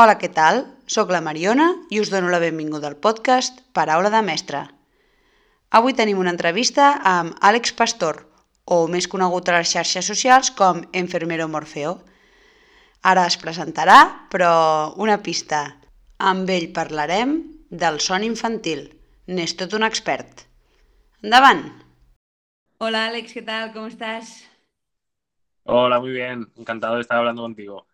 Hola, què tal? Soc la Mariona i us dono la benvinguda al podcast Paraula de Mestre. Avui tenim una entrevista amb Àlex Pastor, o més conegut a les xarxes socials com Enfermero Morfeo. Ara es presentarà, però una pista. Amb ell parlarem del son infantil. N'és tot un expert. Endavant! Hola Àlex, què tal? Com estàs? Hola, muy bien. Encantado de estar hablando contigo.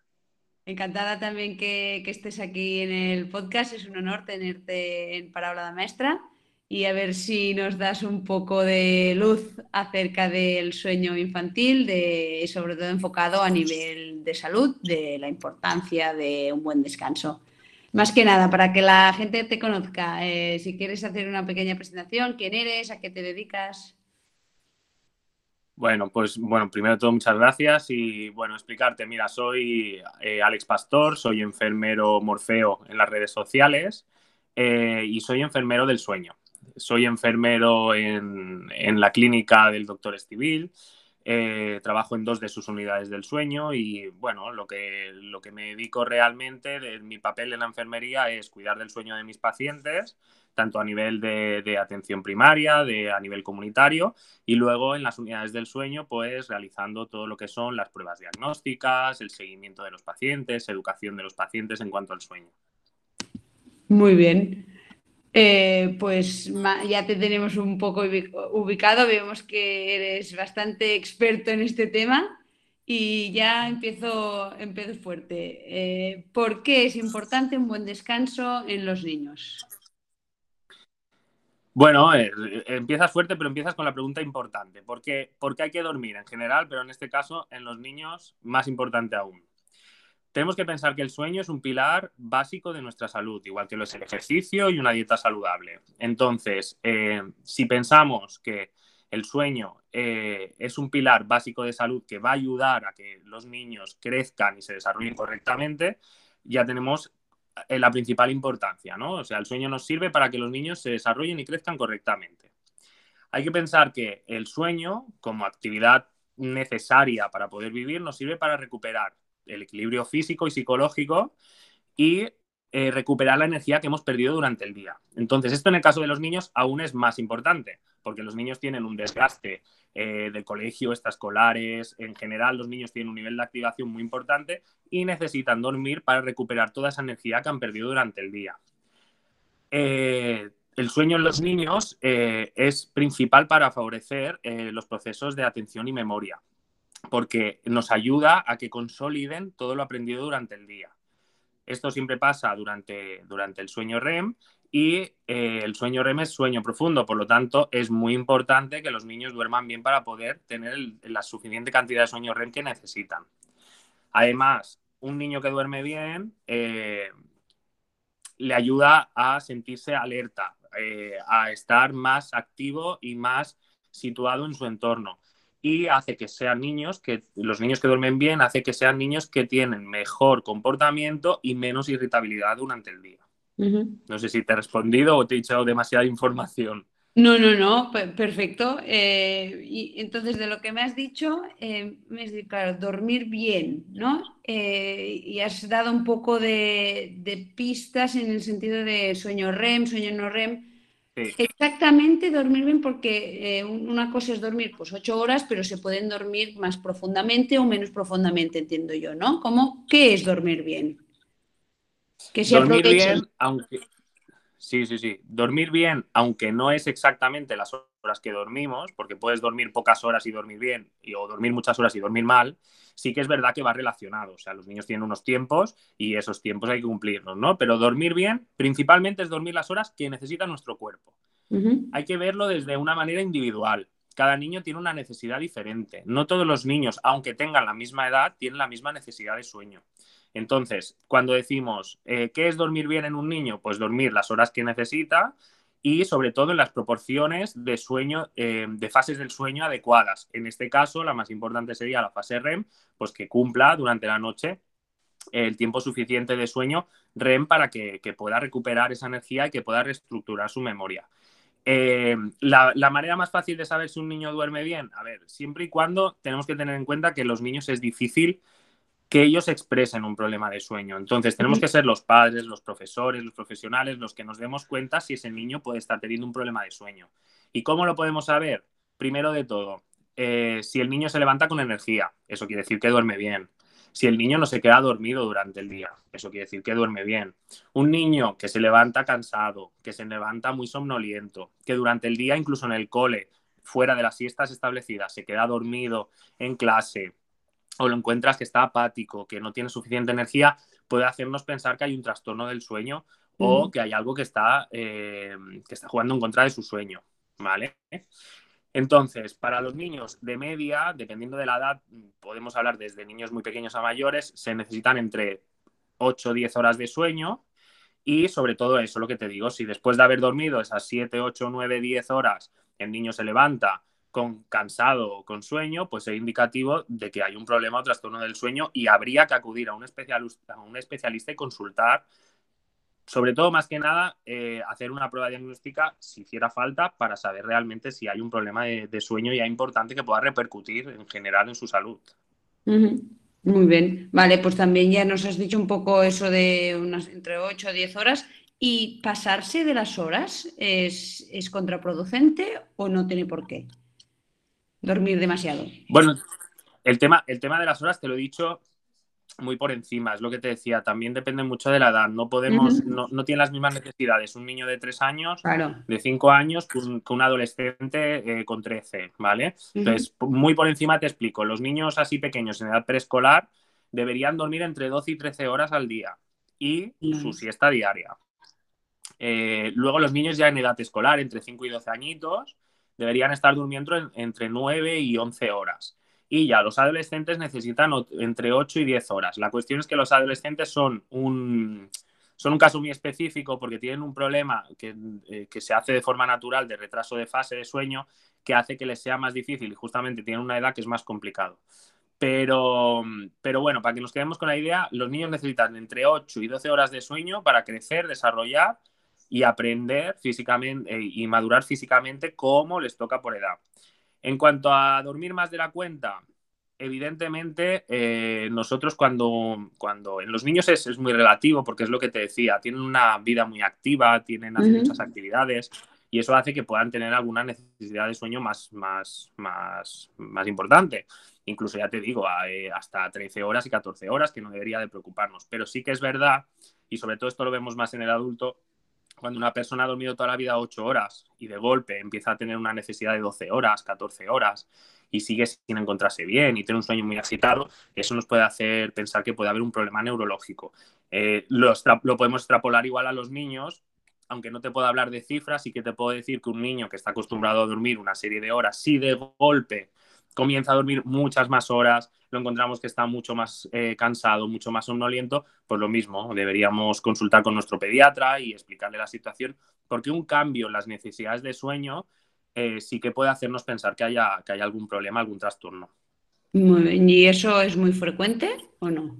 Encantada también que, que, estés aquí en el podcast. Es un honor tenerte en Parábola de Maestra y a ver si nos das un poco de luz acerca del sueño infantil, de, sobre todo enfocado a nivel de salud, de la importancia de un buen descanso. Más que nada, para que la gente te conozca, eh, si quieres hacer una pequeña presentación, quién eres, a qué te dedicas. Bueno, pues bueno, primero todo muchas gracias y bueno, explicarte, mira, soy eh, Alex Pastor, soy enfermero Morfeo en las redes sociales eh, y soy enfermero del sueño. Soy enfermero en, en la clínica del doctor Estivil, eh, trabajo en dos de sus unidades del sueño y bueno, lo que, lo que me dedico realmente, de, mi papel en la enfermería es cuidar del sueño de mis pacientes tanto a nivel de, atención primaria, de, a nivel comunitario, y luego en las unidades del sueño, pues realizando todo lo que son las pruebas diagnósticas, el seguimiento de los pacientes, educación de los pacientes en cuanto al sueño. Muy bien. Eh, pues ya te tenemos un poco ubicado, vemos que eres bastante experto en este tema y ya empiezo, empiezo fuerte. Eh, ¿Por qué es importante un buen descanso en los niños? Bueno, eh, empiezas fuerte, pero empiezas con la pregunta importante. ¿Por qué, hay que dormir en general, pero en este caso en los niños más importante aún? Tenemos que pensar que el sueño es un pilar básico de nuestra salud, igual que lo es el ejercicio y una dieta saludable. Entonces, eh, si pensamos que el sueño eh, es un pilar básico de salud que va a ayudar a que los niños crezcan y se desarrollen correctamente, ya tenemos la principal importancia, ¿no? O sea, el sueño nos sirve para que los niños se desarrollen y crezcan correctamente. Hay que pensar que el sueño, como actividad necesaria para poder vivir, nos sirve para recuperar el equilibrio físico y psicológico y eh, recuperar la energía que hemos perdido durante el día. Entonces, esto en el caso de los niños aún es más importante, porque los niños tienen un desgaste eh, del colegio, extraescolares, en general los niños tienen un nivel de activación muy importante y necesitan dormir para recuperar toda esa energía que han perdido durante el día. Eh, el sueño en los niños es principal para favorecer los procesos de atención y memoria, porque nos ayuda a que consoliden todo lo aprendido durante el día. Esto siempre pasa durante, durante el sueño REM y eh, el sueño REM es sueño profundo, por lo tanto es muy importante que los niños duerman bien para poder tener la suficiente cantidad de sueño REM que necesitan. Además, un niño que duerme bien eh, le ayuda a sentirse alerta, eh, a estar más activo y más situado en su entorno y hace que sean niños que los niños que duermen bien hace que sean niños que tienen mejor comportamiento y menos irritabilidad durante el día. No sé si te he respondido o te he echado demasiada información. No, no, no, perfecto. Eh, y entonces, de lo que me has dicho, eh, me has dicho, claro, dormir bien, ¿no? Eh, y has dado un poco de, de, pistas en el sentido de sueño REM, sueño no REM. Exactamente, dormir bien, porque eh, una cosa es dormir pues ocho horas, pero se pueden dormir más profundamente o menos profundamente, entiendo yo, ¿no? ¿Cómo, ¿Qué es dormir bien? Que se dormir bien, aunque sí, sí, sí, dormir bien, aunque no es exactamente las horas que dormimos, porque puedes dormir pocas horas y dormir bien, y, o dormir muchas horas y dormir mal, sí que es verdad que va relacionado. O sea, los niños tienen unos tiempos y esos tiempos hay que cumplirlos, ¿no? Pero dormir bien, principalmente es dormir las horas que necesita nuestro cuerpo. Hay que verlo desde una manera individual. Cada niño tiene una necesidad diferente. No todos los niños, aunque tengan la misma edad, tienen la misma necesidad de sueño. Entonces, cuando decimos, eh, ¿qué es dormir bien en un niño? Pues dormir las horas que necesita y sobre todo en las proporciones de sueño, eh, de fases del sueño adecuadas. En este caso, la más importante sería la fase REM, pues que cumpla durante la noche el tiempo suficiente de sueño REM para que, pueda recuperar esa energía y que pueda reestructurar su memoria. Eh, la, la, manera más fácil de saber si un niño duerme bien, a ver, siempre y cuando tenemos que tener en cuenta que los niños es difícil que ellos expresen un problema de sueño. Entonces, tenemos que ser los padres, los profesores, los profesionales, los que nos demos cuenta si ese niño puede estar teniendo un problema de sueño. ¿Y cómo lo podemos saber? Primero de todo, eh, si el niño se levanta con energía, eso quiere decir que duerme bien. Si el niño no se queda dormido durante el día, eso quiere decir que duerme bien. Un niño que se levanta cansado, que se levanta muy somnoliento, que durante el día, incluso en el cole, fuera de las siestas establecidas, se queda dormido en clase, o lo encuentras que está apático, que no tiene suficiente energía, puede hacernos pensar que hay un trastorno del sueño o que hay algo que está, eh, que está jugando en contra de su sueño, ¿vale? Entonces, para los niños de media, dependiendo de la edad, podemos hablar desde niños muy pequeños a mayores, se necesitan entre 8 o 10 horas de sueño y sobre todo eso, lo que te digo, si después de haber dormido esas 7, 8, 9, 10 horas, el niño se levanta con cansado o con sueño, pues es indicativo de que hay un problema o trastorno del sueño y habría que acudir a un especialista, a un especialista y consultar. Sobre todo, más que nada, eh, hacer una prueba diagnóstica si hiciera falta para saber realmente si hay un problema de, sueño ya importante que pueda repercutir en general en su salud. Muy bien, vale, pues también ya nos has dicho un poco eso de unas entre 8 o 10 horas. ¿Y pasarse de las horas es contraproducente o no tiene por qué? Dormir demasiado. Bueno, el tema, el tema de las horas te lo he dicho muy por encima, es lo que te decía, también depende mucho de la edad, no podemos, no, no, tiene las mismas necesidades un niño de tres años, de cinco años, que un, adolescente eh, con 13, ¿vale? Entonces, muy por encima te explico, los niños así pequeños en edad preescolar deberían dormir entre 12 y 13 horas al día y su siesta diaria. Eh, luego los niños ya en edad escolar, entre 5 y 12 añitos, deberían estar durmiendo entre 9 y 11 horas. Y ya los adolescentes necesitan entre 8 y 10 horas. La cuestión es que los adolescentes son un, son un caso muy específico porque tienen un problema que, eh, que, se hace de forma natural de retraso de fase de sueño que hace que les sea más difícil y justamente tienen una edad que es más complicado. Pero, pero bueno, para que nos quedemos con la idea, los niños necesitan entre 8 y 12 horas de sueño para crecer, desarrollar y aprender físicamente eh, y madurar físicamente como les toca por edad. En cuanto a dormir más de la cuenta, evidentemente eh, nosotros cuando, cuando en los niños es, muy relativo porque es lo que te decía, tienen una vida muy activa, tienen muchas actividades y eso hace que puedan tener alguna necesidad de sueño más, más, más, más importante. Incluso ya te digo, hasta 13 horas y 14 horas, que no debería de preocuparnos. Pero sí que es verdad, y sobre todo esto lo vemos más en el adulto, cuando una persona ha dormido toda la vida 8 horas y de golpe empieza a tener una necesidad de 12 horas, 14 horas y sigue sin encontrarse bien y tiene un sueño muy agitado, eso nos puede hacer pensar que puede haber un problema neurológico. Eh, lo, podemos extrapolar igual a los niños, aunque no te puedo hablar de cifras, sí que te puedo decir que un niño que está acostumbrado a dormir una serie de horas, si de golpe comienza a dormir muchas más horas, lo encontramos que está mucho más eh, cansado, mucho más somnoliento, pues lo mismo, deberíamos consultar con nuestro pediatra y explicarle la situación, porque un cambio en las necesidades de sueño eh, sí que puede hacernos pensar que haya, que haya algún problema, algún trastorno. ¿Y eso es muy frecuente o no?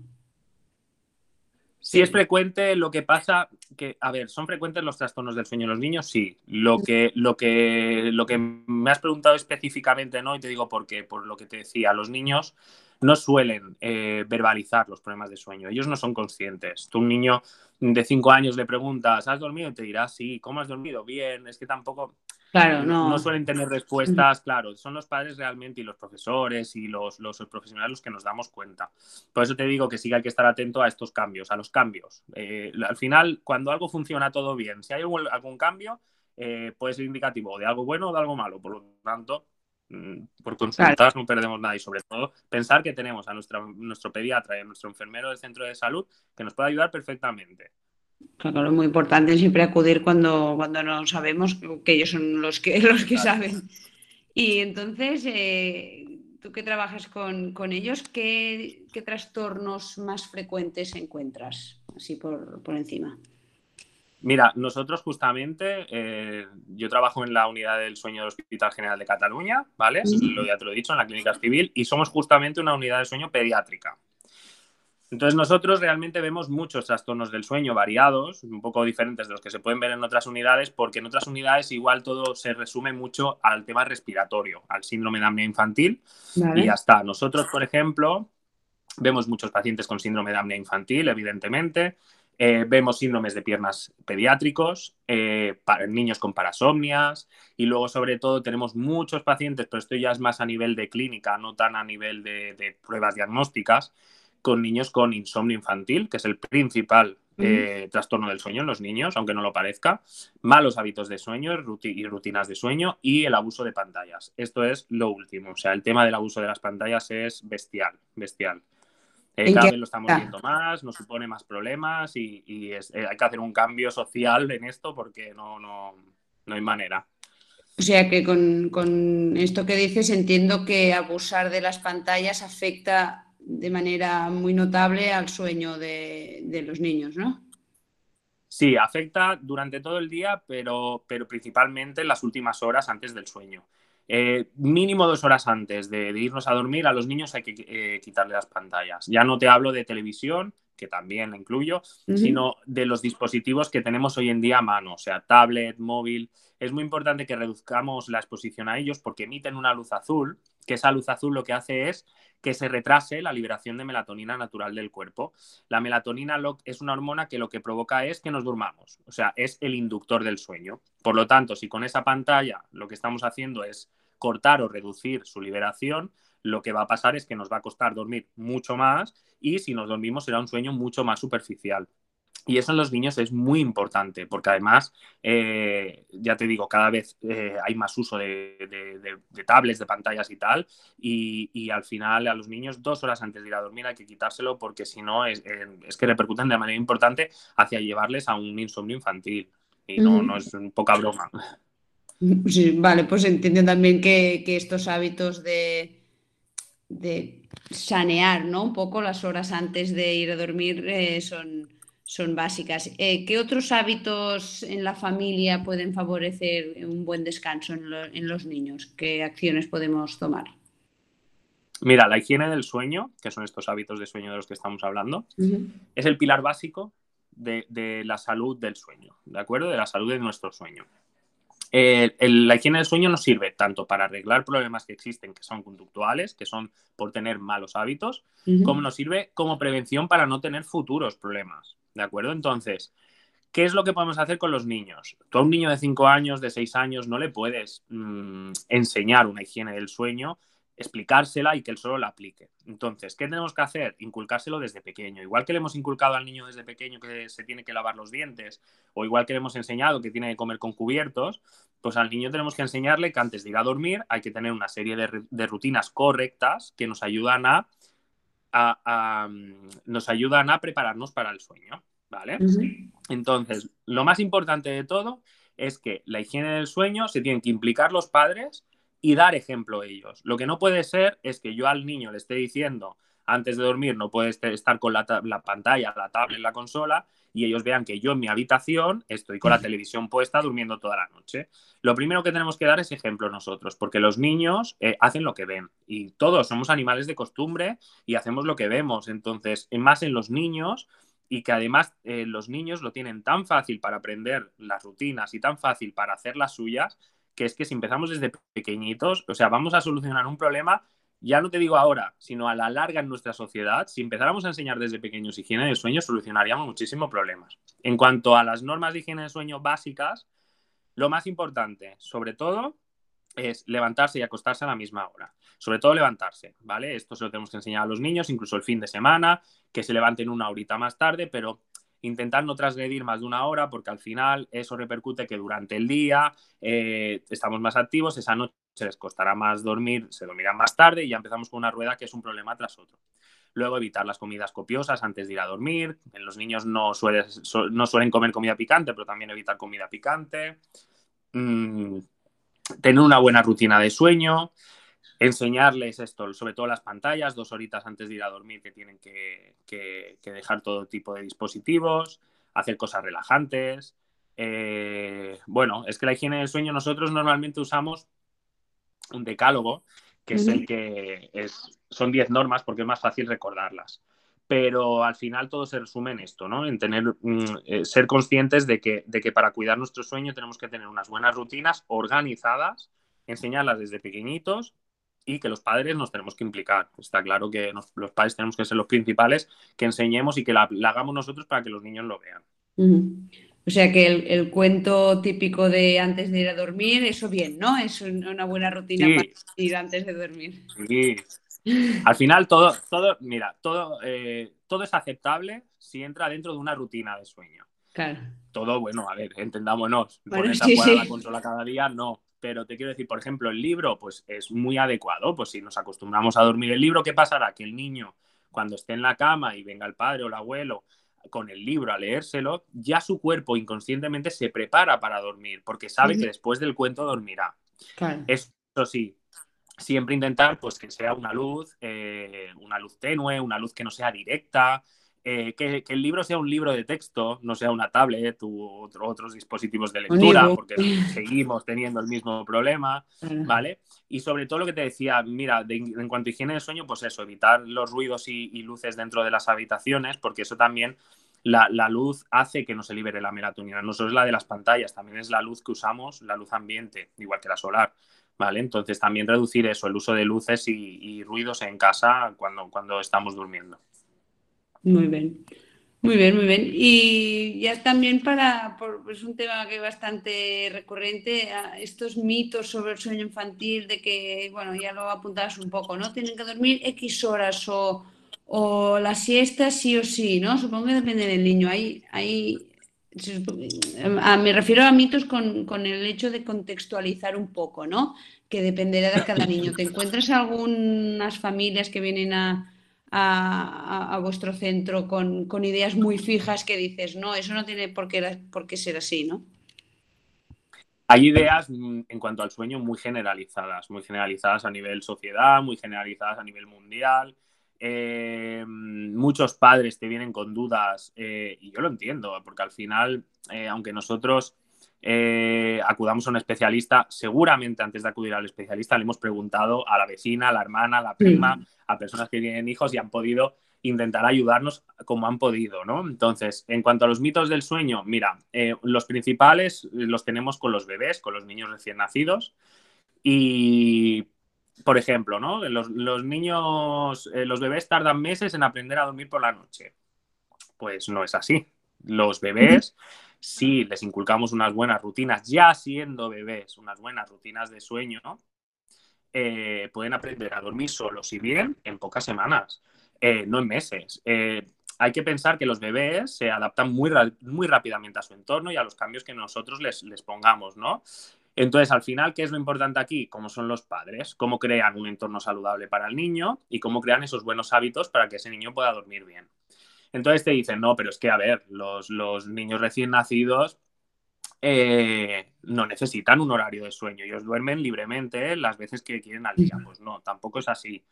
Sí es frecuente, lo que pasa que, a ver, ¿son frecuentes los trastornos del sueño en los niños? Sí. Lo que, lo que, lo que me has preguntado específicamente, ¿no? Y te digo por qué, por lo que te decía, los niños no suelen eh, verbalizar los problemas de sueño, ellos no son conscientes. Tú un niño de cinco años le preguntas, ¿has dormido? Y te dirá, sí, ¿cómo has dormido? Bien, es que tampoco Claro, no. no suelen tener respuestas, claro, son los padres realmente y los profesores y los, los, profesionales los que nos damos cuenta. Por eso te digo que sí que hay que estar atento a estos cambios, a los cambios. Eh, al final, cuando algo funciona todo bien, si hay algún, cambio, eh, puede ser indicativo de algo bueno o de algo malo. Por lo tanto, mm, por consultar no perdemos nada y sobre todo pensar que tenemos a nuestra, nuestro pediatra y a nuestro enfermero del centro de salud que nos puede ayudar perfectamente. Claro, es muy importante siempre acudir cuando, cuando no sabemos, que ellos son los que, los que saben. Y entonces, eh, tú que trabajas con, ellos, ¿qué, trastornos más frecuentes encuentras? Así por, encima. Mira, nosotros justamente, eh, yo trabajo en la unidad del sueño del Hospital General de Cataluña, ¿vale? Lo ya te lo he dicho, en la clínica civil, y somos justamente una unidad de sueño pediátrica. Entonces nosotros realmente vemos muchos trastornos del sueño variados, un poco diferentes de los que se pueden ver en otras unidades, porque en otras unidades igual todo se resume mucho al tema respiratorio, al síndrome de apnea infantil y ya está. Nosotros, por ejemplo, Vemos muchos pacientes con síndrome de apnea infantil, evidentemente. Eh, vemos síndromes de piernas pediátricos, eh, niños con parasomnias y luego sobre todo tenemos muchos pacientes, pero esto ya es más a nivel de clínica, no tan a nivel de, pruebas diagnósticas, con niños con insomnio infantil, que es el principal eh, trastorno del sueño en los niños, aunque no lo parezca, malos hábitos de sueño y rutinas de sueño y el abuso de pantallas. Esto es lo último, o sea, el tema del abuso de las pantallas es bestial, bestial. Eh, cada vez lo estamos viendo más, nos supone más problemas y, eh, hay que hacer un cambio social en esto porque no, no, no hay manera. O sea que con, esto que dices entiendo que abusar de las pantallas afecta de manera muy notable al sueño de, de los niños, ¿no? Sí, afecta durante todo el día, pero, pero principalmente en las últimas horas antes del sueño. Eh, mínimo dos horas antes de, irnos a dormir, a los niños hay que eh, quitarle las pantallas. Ya no te hablo de televisión, que también la incluyo, sino de los dispositivos que tenemos hoy en día a mano, o sea, tablet, móvil. Es muy importante que reduzcamos la exposición a ellos porque emiten una luz azul, que esa luz azul lo que hace es que se retrase la liberación de melatonina natural del cuerpo. La melatonina es una hormona que lo que provoca es que nos durmamos, o sea, es el inductor del sueño. Por lo tanto, si con esa pantalla lo que estamos haciendo es cortar o reducir su liberación, lo que va a pasar es que nos va a costar dormir mucho más y si nos dormimos será un sueño mucho más superficial. Y eso en los niños es muy importante, porque además, eh, ya te digo, cada vez eh, hay más uso de, tablets, de pantallas y tal, y, al final a los niños dos horas antes de ir a dormir hay que quitárselo porque si no es, eh, que repercuten de manera importante hacia llevarles a un insomnio infantil. Y no, no es poca broma. vale, pues entiendo también que, estos hábitos de, de, sanear ¿no? un poco las horas antes de ir a dormir son, son básicas. Eh, ¿Qué otros hábitos en la familia pueden favorecer un buen descanso en, los niños? ¿Qué acciones podemos tomar? Mira, la higiene del sueño, que son estos hábitos de sueño de los que estamos hablando, es el pilar básico de, de, la salud del sueño, ¿de acuerdo? De la salud de nuestro sueño la higiene del sueño nos sirve tanto para arreglar problemas que existen, que son conductuales, que son por tener malos hábitos, como nos sirve como prevención para no tener futuros problemas. ¿De acuerdo? Entonces, ¿qué es lo que podemos hacer con los niños? Tú a un niño de 5 años, de 6 años, no le puedes mm, enseñar una higiene del sueño explicársela y que él solo la aplique. Entonces, ¿qué tenemos que hacer? Inculcárselo desde pequeño. Igual que le hemos inculcado al niño desde pequeño que se tiene que lavar los dientes, o igual que le hemos enseñado que tiene que comer con cubiertos, pues al niño tenemos que enseñarle que antes de ir a dormir hay que tener una serie de, rutinas correctas que nos ayudan a, nos ayudan a prepararnos para el sueño. ¿Vale? Entonces, lo más importante de todo es que la higiene del sueño se tienen que implicar los padres y dar ejemplo a ellos. Lo que no puede ser es que yo al niño le esté diciendo antes de dormir no puede estar con la, pantalla, la tablet, la consola y ellos vean que yo en mi habitación estoy con la televisión puesta durmiendo toda la noche. Lo primero que tenemos que dar es ejemplo nosotros, porque los niños eh, hacen lo que ven y todos somos animales de costumbre y hacemos lo que vemos. Entonces, más en los niños y que además eh, los niños lo tienen tan fácil para aprender las rutinas y tan fácil para hacer las suyas que es que si empezamos desde pequeñitos, o sea, vamos a solucionar un problema, ya no te digo ahora, sino a la larga en nuestra sociedad, si empezáramos a enseñar desde pequeños higiene de sueño, solucionaríamos muchísimos problemas. En cuanto a las normas de higiene de sueño básicas, lo más importante, sobre todo, es levantarse y acostarse a la misma hora. Sobre todo levantarse, ¿vale? Esto se lo tenemos que enseñar a los niños, incluso el fin de semana, que se levanten una horita más tarde, pero intentar no transgredir más de una hora porque al final eso repercute que durante el día eh, estamos más activos, esa noche les costará más dormir, se dormirán más tarde y ya empezamos con una rueda que es un problema tras otro. Luego evitar las comidas copiosas antes de ir a dormir. En los niños no, no suelen comer comida picante, pero también evitar comida picante. Mm, tener una buena rutina de sueño enseñarles esto, sobre todo las pantallas, dos horitas antes de ir a dormir que tienen que, dejar todo tipo de dispositivos, hacer cosas relajantes. Eh, bueno, es que la higiene del sueño nosotros normalmente usamos un decálogo, que es el que es, son 10 normas porque es más fácil recordarlas. Pero al final todo se resume en esto, ¿no? En tener, mm, eh, ser conscientes de que, de que para cuidar nuestro sueño tenemos que tener unas buenas rutinas organizadas, enseñarlas desde pequeñitos y que los padres nos tenemos que implicar. Está claro que los padres tenemos que ser los principales, que enseñemos y que la, hagamos nosotros para que los niños lo vean. O sea que el, cuento típico de antes de ir a dormir, eso bien, ¿no? Es una buena rutina para ir antes de dormir. Sí. Al final todo, todo, mira, todo, eh, todo es aceptable si entra dentro de una rutina de sueño. Claro. Todo, bueno, a ver, entendámonos. Bueno, sí, sí. la consola cada día, no pero te quiero decir, por ejemplo, el libro, pues es muy adecuado, pues si nos acostumbramos a dormir el libro, ¿qué pasará? Que el niño, cuando esté en la cama y venga el padre o el abuelo con el libro a leérselo, ya su cuerpo inconscientemente se prepara para dormir, porque sabe que después del cuento dormirá. Eso sí, siempre intentar pues que sea una luz, eh, una luz tenue, una luz que no sea directa, eh, que, el libro sea un libro de texto, no sea una tablet u otros dispositivos de lectura, porque seguimos teniendo el mismo problema, ¿vale? Y sobre todo lo que te decía, mira, en cuanto a higiene del sueño, pues eso, evitar los ruidos y, luces dentro de las habitaciones, porque eso también, la, luz hace que no se libere la melatonina, no solo es la de las pantallas, también es la luz que usamos, la luz ambiente, igual que la solar. ¿Vale? Entonces también reducir eso, el uso de luces y, y ruidos en casa cuando, cuando estamos durmiendo. Muy bien. Muy bien, muy bien. Y ya también para, es un tema que es bastante recurrente, estos mitos sobre el sueño infantil, de que, bueno, ya lo apuntabas un poco, ¿no? Tienen que dormir X horas o, o la siesta sí o sí, ¿no? Supongo que depende del niño. Hay, hay, me refiero a mitos con, con, el hecho de contextualizar un poco, ¿no? Que dependerá de cada niño. ¿Te encuentras algunas familias que vienen a a, vuestro centro con, ideas muy fijas que dices, no, eso no tiene por qué, por qué ser así, ¿no? Hay ideas mm, en cuanto al sueño muy generalizadas, muy generalizadas a nivel sociedad, muy generalizadas a nivel mundial. Eh, muchos padres te vienen con dudas eh, y yo lo entiendo, porque al final, eh, aunque nosotros acudamos a un especialista, seguramente antes de acudir al especialista le hemos preguntado a la vecina, a la hermana, a la prima, a personas que tienen hijos y han podido intentar ayudarnos como han podido, ¿no? Entonces, en cuanto a los mitos del sueño, mira, eh, los principales los tenemos con los bebés, con los niños recién nacidos. Y, por ejemplo, ¿no? Los, niños, eh, los bebés tardan meses en aprender a dormir por la noche. Pues no es así. Los bebés, si les inculcamos unas buenas rutinas, ya siendo bebés, unas buenas rutinas de sueño. Eh, pueden aprender a dormir solos y bien en pocas semanas, eh, no en meses. Eh, hay que pensar que los bebés se adaptan muy, muy rápidamente a su entorno y a los cambios que nosotros les, les pongamos, ¿no? Entonces, al final, ¿qué es lo importante aquí? ¿Cómo son los padres? ¿Cómo crean un entorno saludable para el niño? Y cómo crean esos buenos hábitos para que ese niño pueda dormir bien. Entonces te dicen, no, pero es que, a ver, los, los niños recién nacidos eh, no necesitan un horario de sueño. Ellos duermen libremente las veces que quieren al día. Pues no, tampoco es así.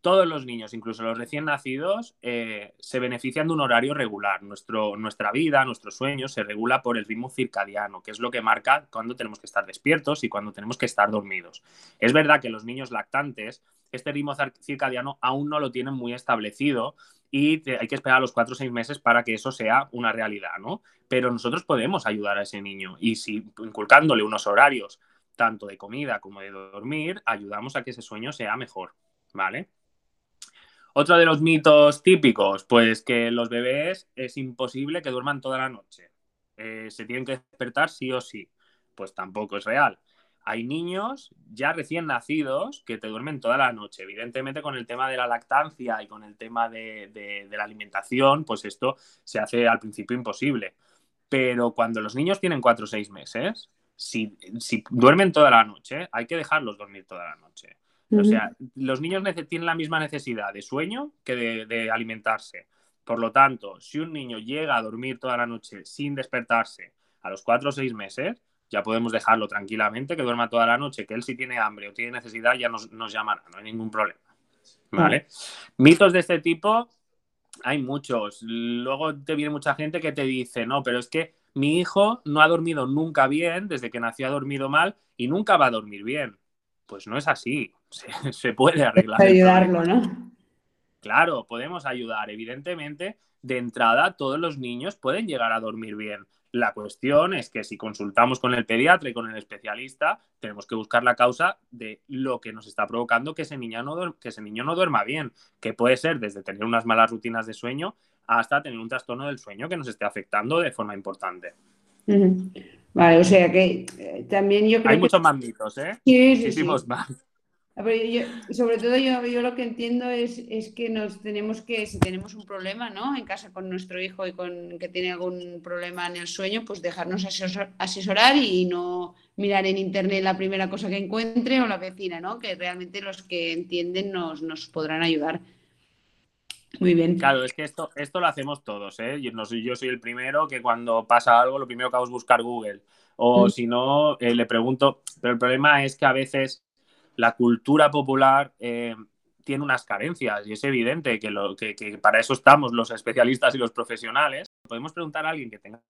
Todos los niños, incluso los recién nacidos, eh, se benefician de un horario regular. Nuestro, nuestra vida, nuestro sueño se regula por el ritmo circadiano, que es lo que marca cuándo tenemos que estar despiertos y cuándo tenemos que estar dormidos. Es verdad que los niños lactantes, este ritmo circadiano aún no lo tienen muy establecido y hay que esperar los cuatro o seis meses para que eso sea una realidad, ¿no? Pero nosotros podemos ayudar a ese niño y si inculcándole unos horarios, tanto de comida como de dormir, ayudamos a que ese sueño sea mejor, ¿vale? Otro de los mitos típicos, pues que los bebés es imposible que duerman toda la noche. Eh, se tienen que despertar sí o sí. Pues tampoco es real hay niños ya recién nacidos que te duermen toda la noche. Evidentemente, con el tema de la lactancia y con el tema de, la alimentación, pues esto se hace al principio imposible. Pero cuando los niños tienen cuatro o seis meses, si, duermen toda la noche, hay que dejarlos dormir toda la noche. O sea, los niños tienen la misma necesidad de sueño que de, de alimentarse. Por lo tanto, si un niño llega a dormir toda la noche sin despertarse a los cuatro o seis meses, ya podemos dejarlo tranquilamente, que duerma toda la noche, que él si tiene hambre o tiene necesidad ya nos, llamará, no hay ningún problema. ¿Vale? Mitos de este tipo hay muchos. Luego te viene mucha gente que te dice, no, pero es que mi hijo no ha dormido nunca bien, desde que nació ha dormido mal y nunca va a dormir bien. Pues no es así, se, puede arreglar. Ayudarlo, ¿no? Claro, podemos ayudar. Evidentemente, de entrada, todos los niños pueden llegar a dormir bien La cuestión es que si consultamos con el pediatra y con el especialista, tenemos que buscar la causa de lo que nos está provocando que ese niño no, que ese niño no duerma bien, que puede ser desde tener unas malas rutinas de sueño hasta tener un trastorno del sueño que nos esté afectando de forma importante. Vale, o sea que eh, también yo creo Hay muchos más mitos, ¿eh? Sí, sí, sí. más. Sobre todo yo, yo, lo que entiendo es, es, que nos tenemos que, si tenemos un problema ¿no? en casa con nuestro hijo y con que tiene algún problema en el sueño, pues dejarnos asesorar y no mirar en internet la primera cosa que encuentre o la vecina, ¿no? que realmente los que entienden nos, nos podrán ayudar. Muy bien. Claro, es que esto, esto lo hacemos todos, ¿eh? Yo, no soy, yo soy el primero que cuando pasa algo, lo primero que hago es buscar Google. O mm. si no, eh, le pregunto, pero el problema es que a veces la cultura popular eh, tiene unas carencias y es evidente que, lo, que, para eso estamos los especialistas y los profesionales. Podemos preguntar a alguien que tenga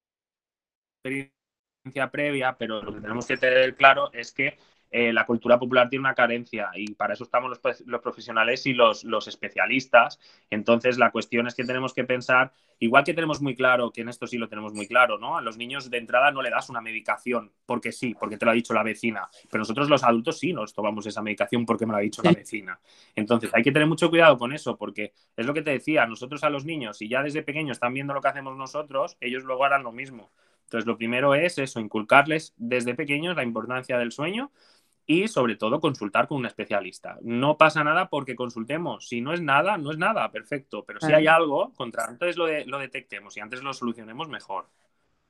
experiencia previa, pero lo que tenemos que tener claro es que eh, la cultura popular tiene una carencia y para eso estamos los, profesionales y los, especialistas. Entonces, la cuestión es que tenemos que pensar, igual que tenemos muy claro, que en esto sí lo tenemos muy claro, ¿no? A los niños de entrada no le das una medicación porque sí, porque te lo ha dicho la vecina, pero nosotros los adultos sí nos tomamos esa medicación porque me lo ha dicho la vecina. Entonces, hay que tener mucho cuidado con eso porque es lo que te decía, nosotros a los niños, si ya desde pequeños están viendo lo que hacemos nosotros, ellos luego harán lo mismo. Entonces, lo primero es eso, inculcarles desde pequeños la importancia del sueño y sobre todo consultar con un especialista. No pasa nada porque consultemos. Si no es nada, no es nada, perfecto. Pero si hay algo, contra antes lo, lo detectemos y antes lo solucionemos mejor.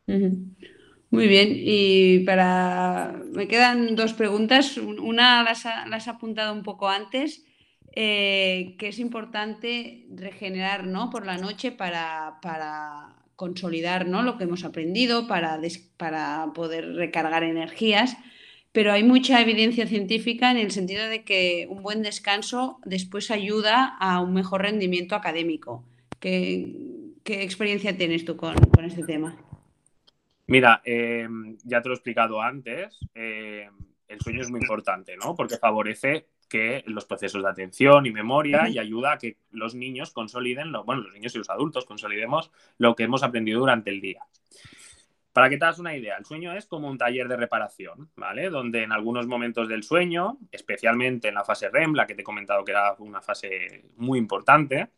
Muy bien, y para. Me quedan dos preguntas. Una las, has apuntado un poco antes, eh, que es importante regenerar ¿no? por la noche para, para consolidar ¿no? lo que hemos aprendido, para, para poder recargar energías pero hay mucha evidencia científica en el sentido de que un buen descanso después ayuda a un mejor rendimiento académico. ¿Qué, experiencia tienes tú con, este tema? Mira, eh, ya te lo he explicado antes, eh, el sueño es muy importante, ¿no? Porque favorece que los procesos de atención y memoria y ayuda a que los niños consoliden, lo, bueno, los niños y los adultos consolidemos lo que hemos aprendido durante el día. Para que te hagas una idea, el sueño es como un taller de reparación, ¿vale? Donde en algunos momentos del sueño, especialmente en la fase REM, la que te he comentado que era una fase muy importante,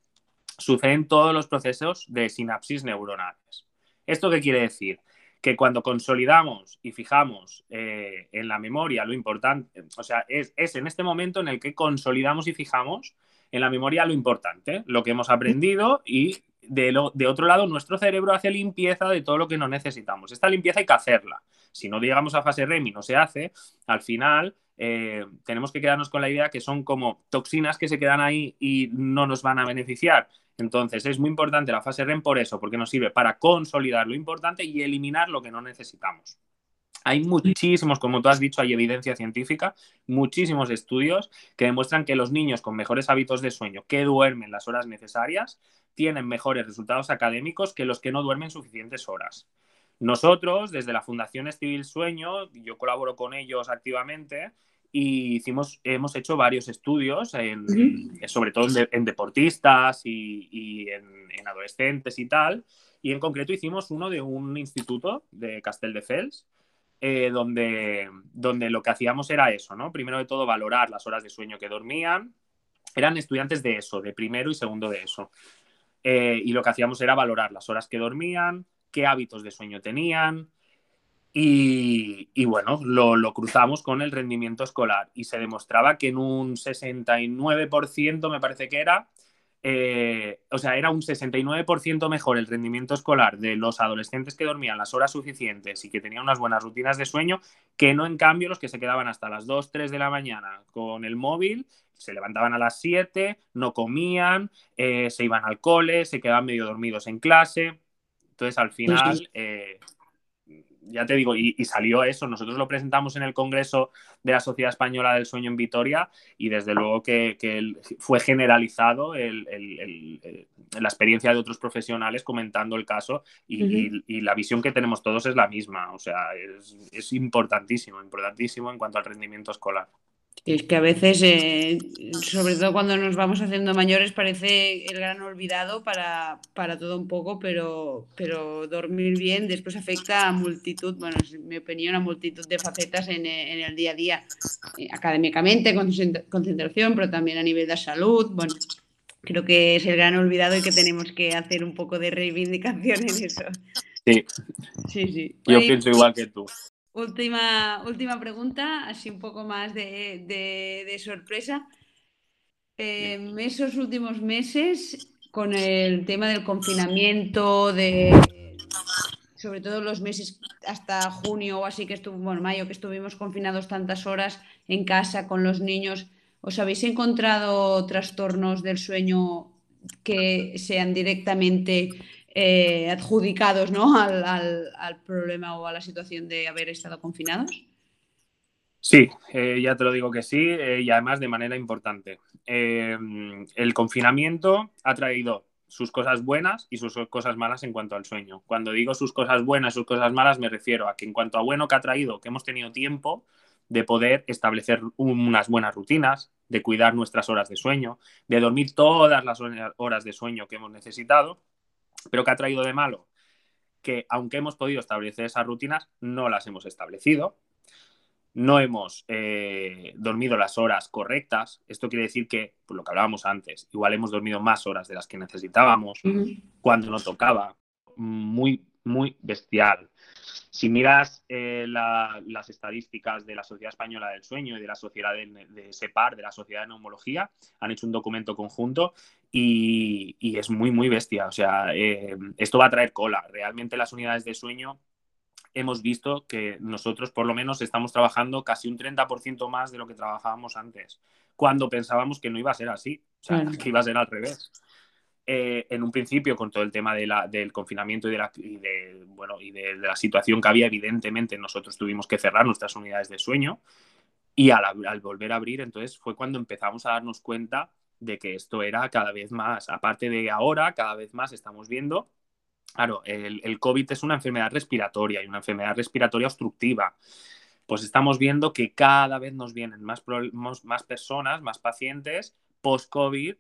suceden todos los procesos de sinapsis neuronales. ¿Esto qué quiere decir? Que cuando consolidamos y fijamos eh, en la memoria lo importante, o sea, es, es en este momento en el que consolidamos y fijamos en la memoria lo importante, lo que hemos aprendido y de, otro lado, nuestro cerebro hace limpieza de todo lo que no necesitamos. Esta limpieza hay que hacerla. Si no llegamos a fase REM y no se hace, al final eh, tenemos que quedarnos con la idea que son como toxinas que se quedan ahí y no nos van a beneficiar. Entonces es muy importante la fase REM por eso, porque nos sirve para consolidar lo importante y eliminar lo que no necesitamos. Hay muchísimos, como tú has dicho, hay evidencia científica, muchísimos estudios que demuestran que los niños con mejores hábitos de sueño, que duermen las horas necesarias, tienen mejores resultados académicos que los que no duermen suficientes horas. Nosotros, desde la Fundación Estivil Sueño, yo colaboro con ellos activamente y hicimos, hemos hecho varios estudios, sobre todo en, deportistas y, en, en, adolescentes y tal. Y en concreto hicimos uno de un instituto de Castelldefels eh, donde, donde lo que hacíamos era eso, ¿no? Primero de todo, valorar las horas de sueño que dormían. Eran estudiantes de eso, de primero y segundo de eso. Eh, y lo que hacíamos era valorar las horas que dormían, qué hábitos de sueño tenían, y, y, bueno, lo, lo, cruzamos con el rendimiento escolar. Y se demostraba que en un 69%, me parece que era, eh, o sea, era un 69% mejor el rendimiento escolar de los adolescentes que dormían las horas suficientes y que tenían unas buenas rutinas de sueño, que no en cambio los que se quedaban hasta las 2, 3 de la mañana con el móvil, se levantaban a las 7, no comían, eh, se iban al cole, se quedaban medio dormidos en clase. Entonces, al final, eh, ya te digo, y, salió eso. Nosotros lo presentamos en el Congreso de la Sociedad Española del Sueño en Vitoria y desde luego que, fue generalizado la experiencia de otros profesionales comentando el caso y, la visión que tenemos todos es la misma. O sea, es, importantísimo, importantísimo en cuanto al rendimiento escolar. Es que a veces, eh, sobre todo cuando nos vamos haciendo mayores, parece el gran olvidado para, para todo un poco, pero, pero dormir bien después afecta a multitud, bueno, en mi opinión, a multitud de facetas en, en el día a día, eh, académicamente, concentración, pero también a nivel de salud. Bueno, creo que es el gran olvidado y que tenemos que hacer un poco de reivindicación en eso. Sí, sí, sí. Yo pienso igual que tú. Última, última pregunta, así un poco más de, sorpresa. En esos últimos meses, con el tema del confinamiento, de sobre todo los meses hasta junio o así que estuvo, bueno, mayo, que estuvimos confinados tantas horas en casa con los niños, ¿os habéis encontrado trastornos del sueño que sean directamente eh, adjudicados ¿no? al, problema o a la situación de haber estado confinados? Sí, eh, ya te lo digo que sí, eh, y además de manera importante. el confinamiento ha traído sus cosas buenas y sus cosas malas en cuanto al sueño. Cuando digo sus cosas buenas, sus cosas malas, me refiero a que en cuanto a bueno que ha traído, que hemos tenido tiempo de poder establecer unas buenas rutinas, de cuidar nuestras horas de sueño, de dormir todas las horas de sueño que hemos necesitado pero ¿qué ha traído de malo? Que aunque hemos podido establecer esas rutinas, no las hemos establecido. No hemos eh, dormido las horas correctas. Esto quiere decir que, por lo que hablábamos antes, igual hemos dormido más horas de las que necesitábamos, cuando no tocaba. Muy, muy bestial. Si miras eh, las estadísticas de la Sociedad Española del Sueño y de la Sociedad de, SEPAR, de la Sociedad de Neumología, han hecho un documento conjunto y, es muy, muy bestia. O sea, eh, esto va a traer cola. Realmente las unidades de sueño hemos visto que nosotros por lo menos estamos trabajando casi un 30% más de lo que trabajábamos antes, cuando pensábamos que no iba a ser así, o sea, que iba a ser al revés. Eh, en un principio con todo el tema del confinamiento y, de la, bueno, y de, la situación que había, evidentemente nosotros tuvimos que cerrar nuestras unidades de sueño. Y al, volver a abrir, entonces fue cuando empezamos a darnos cuenta de que esto era cada vez más, aparte de ahora, cada vez más estamos viendo, claro, el, el COVID es una enfermedad respiratoria y una enfermedad respiratoria obstructiva. Pues estamos viendo que cada vez nos vienen más, más personas, más pacientes post-COVID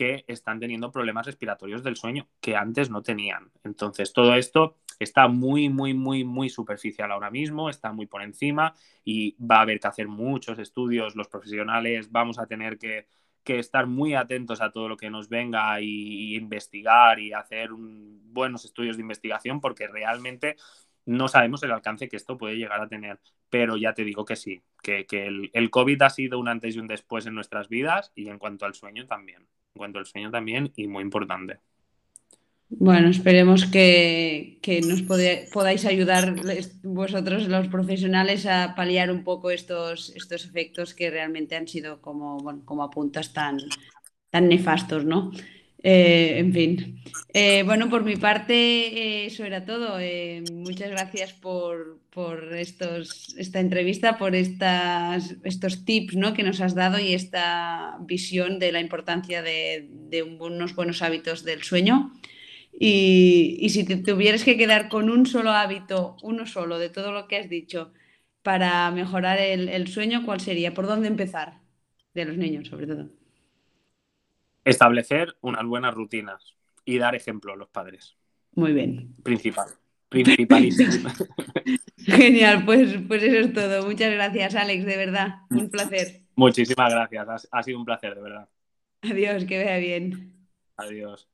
que están teniendo problemas respiratorios del sueño que antes no tenían. Entonces, todo esto está muy, muy, muy, muy superficial ahora mismo, está muy por encima y va a haber que hacer muchos estudios, los profesionales vamos a tener que, estar muy atentos a todo lo que nos venga y, investigar y hacer buenos estudios de investigación porque realmente no sabemos el alcance que esto puede llegar a tener. Pero ya te digo que sí, que, el, COVID ha sido un antes y un después en nuestras vidas y en cuanto al sueño también cuanto al sueño también y muy importante. Bueno, esperemos que, nos podáis ayudar vosotros, los profesionales, a paliar un poco estos, estos efectos que realmente han sido como, bueno, como apuntas tan, tan nefastos, ¿no? Eh, en fin. Eh, bueno, por mi parte, eh, eso era todo. muchas gracias por, estos, esta entrevista, por estas, estos tips ¿no? que nos has dado y esta visión de la importancia de, unos buenos hábitos del sueño. Y, si te tuvieras que quedar con un solo hábito, uno solo de todo lo que has dicho, para mejorar el sueño, ¿cuál sería? ¿Por dónde empezar? De los niños, sobre todo. Establecer unas buenas rutinas y dar ejemplo a los padres. Muy bien. Principal. Principalísimo. Genial, pues, pues eso es todo. Muchas gracias, Alex, de verdad. Un placer. Muchísimas gracias. Ha, sido un placer, de verdad. Adiós, que vea bien. Adiós.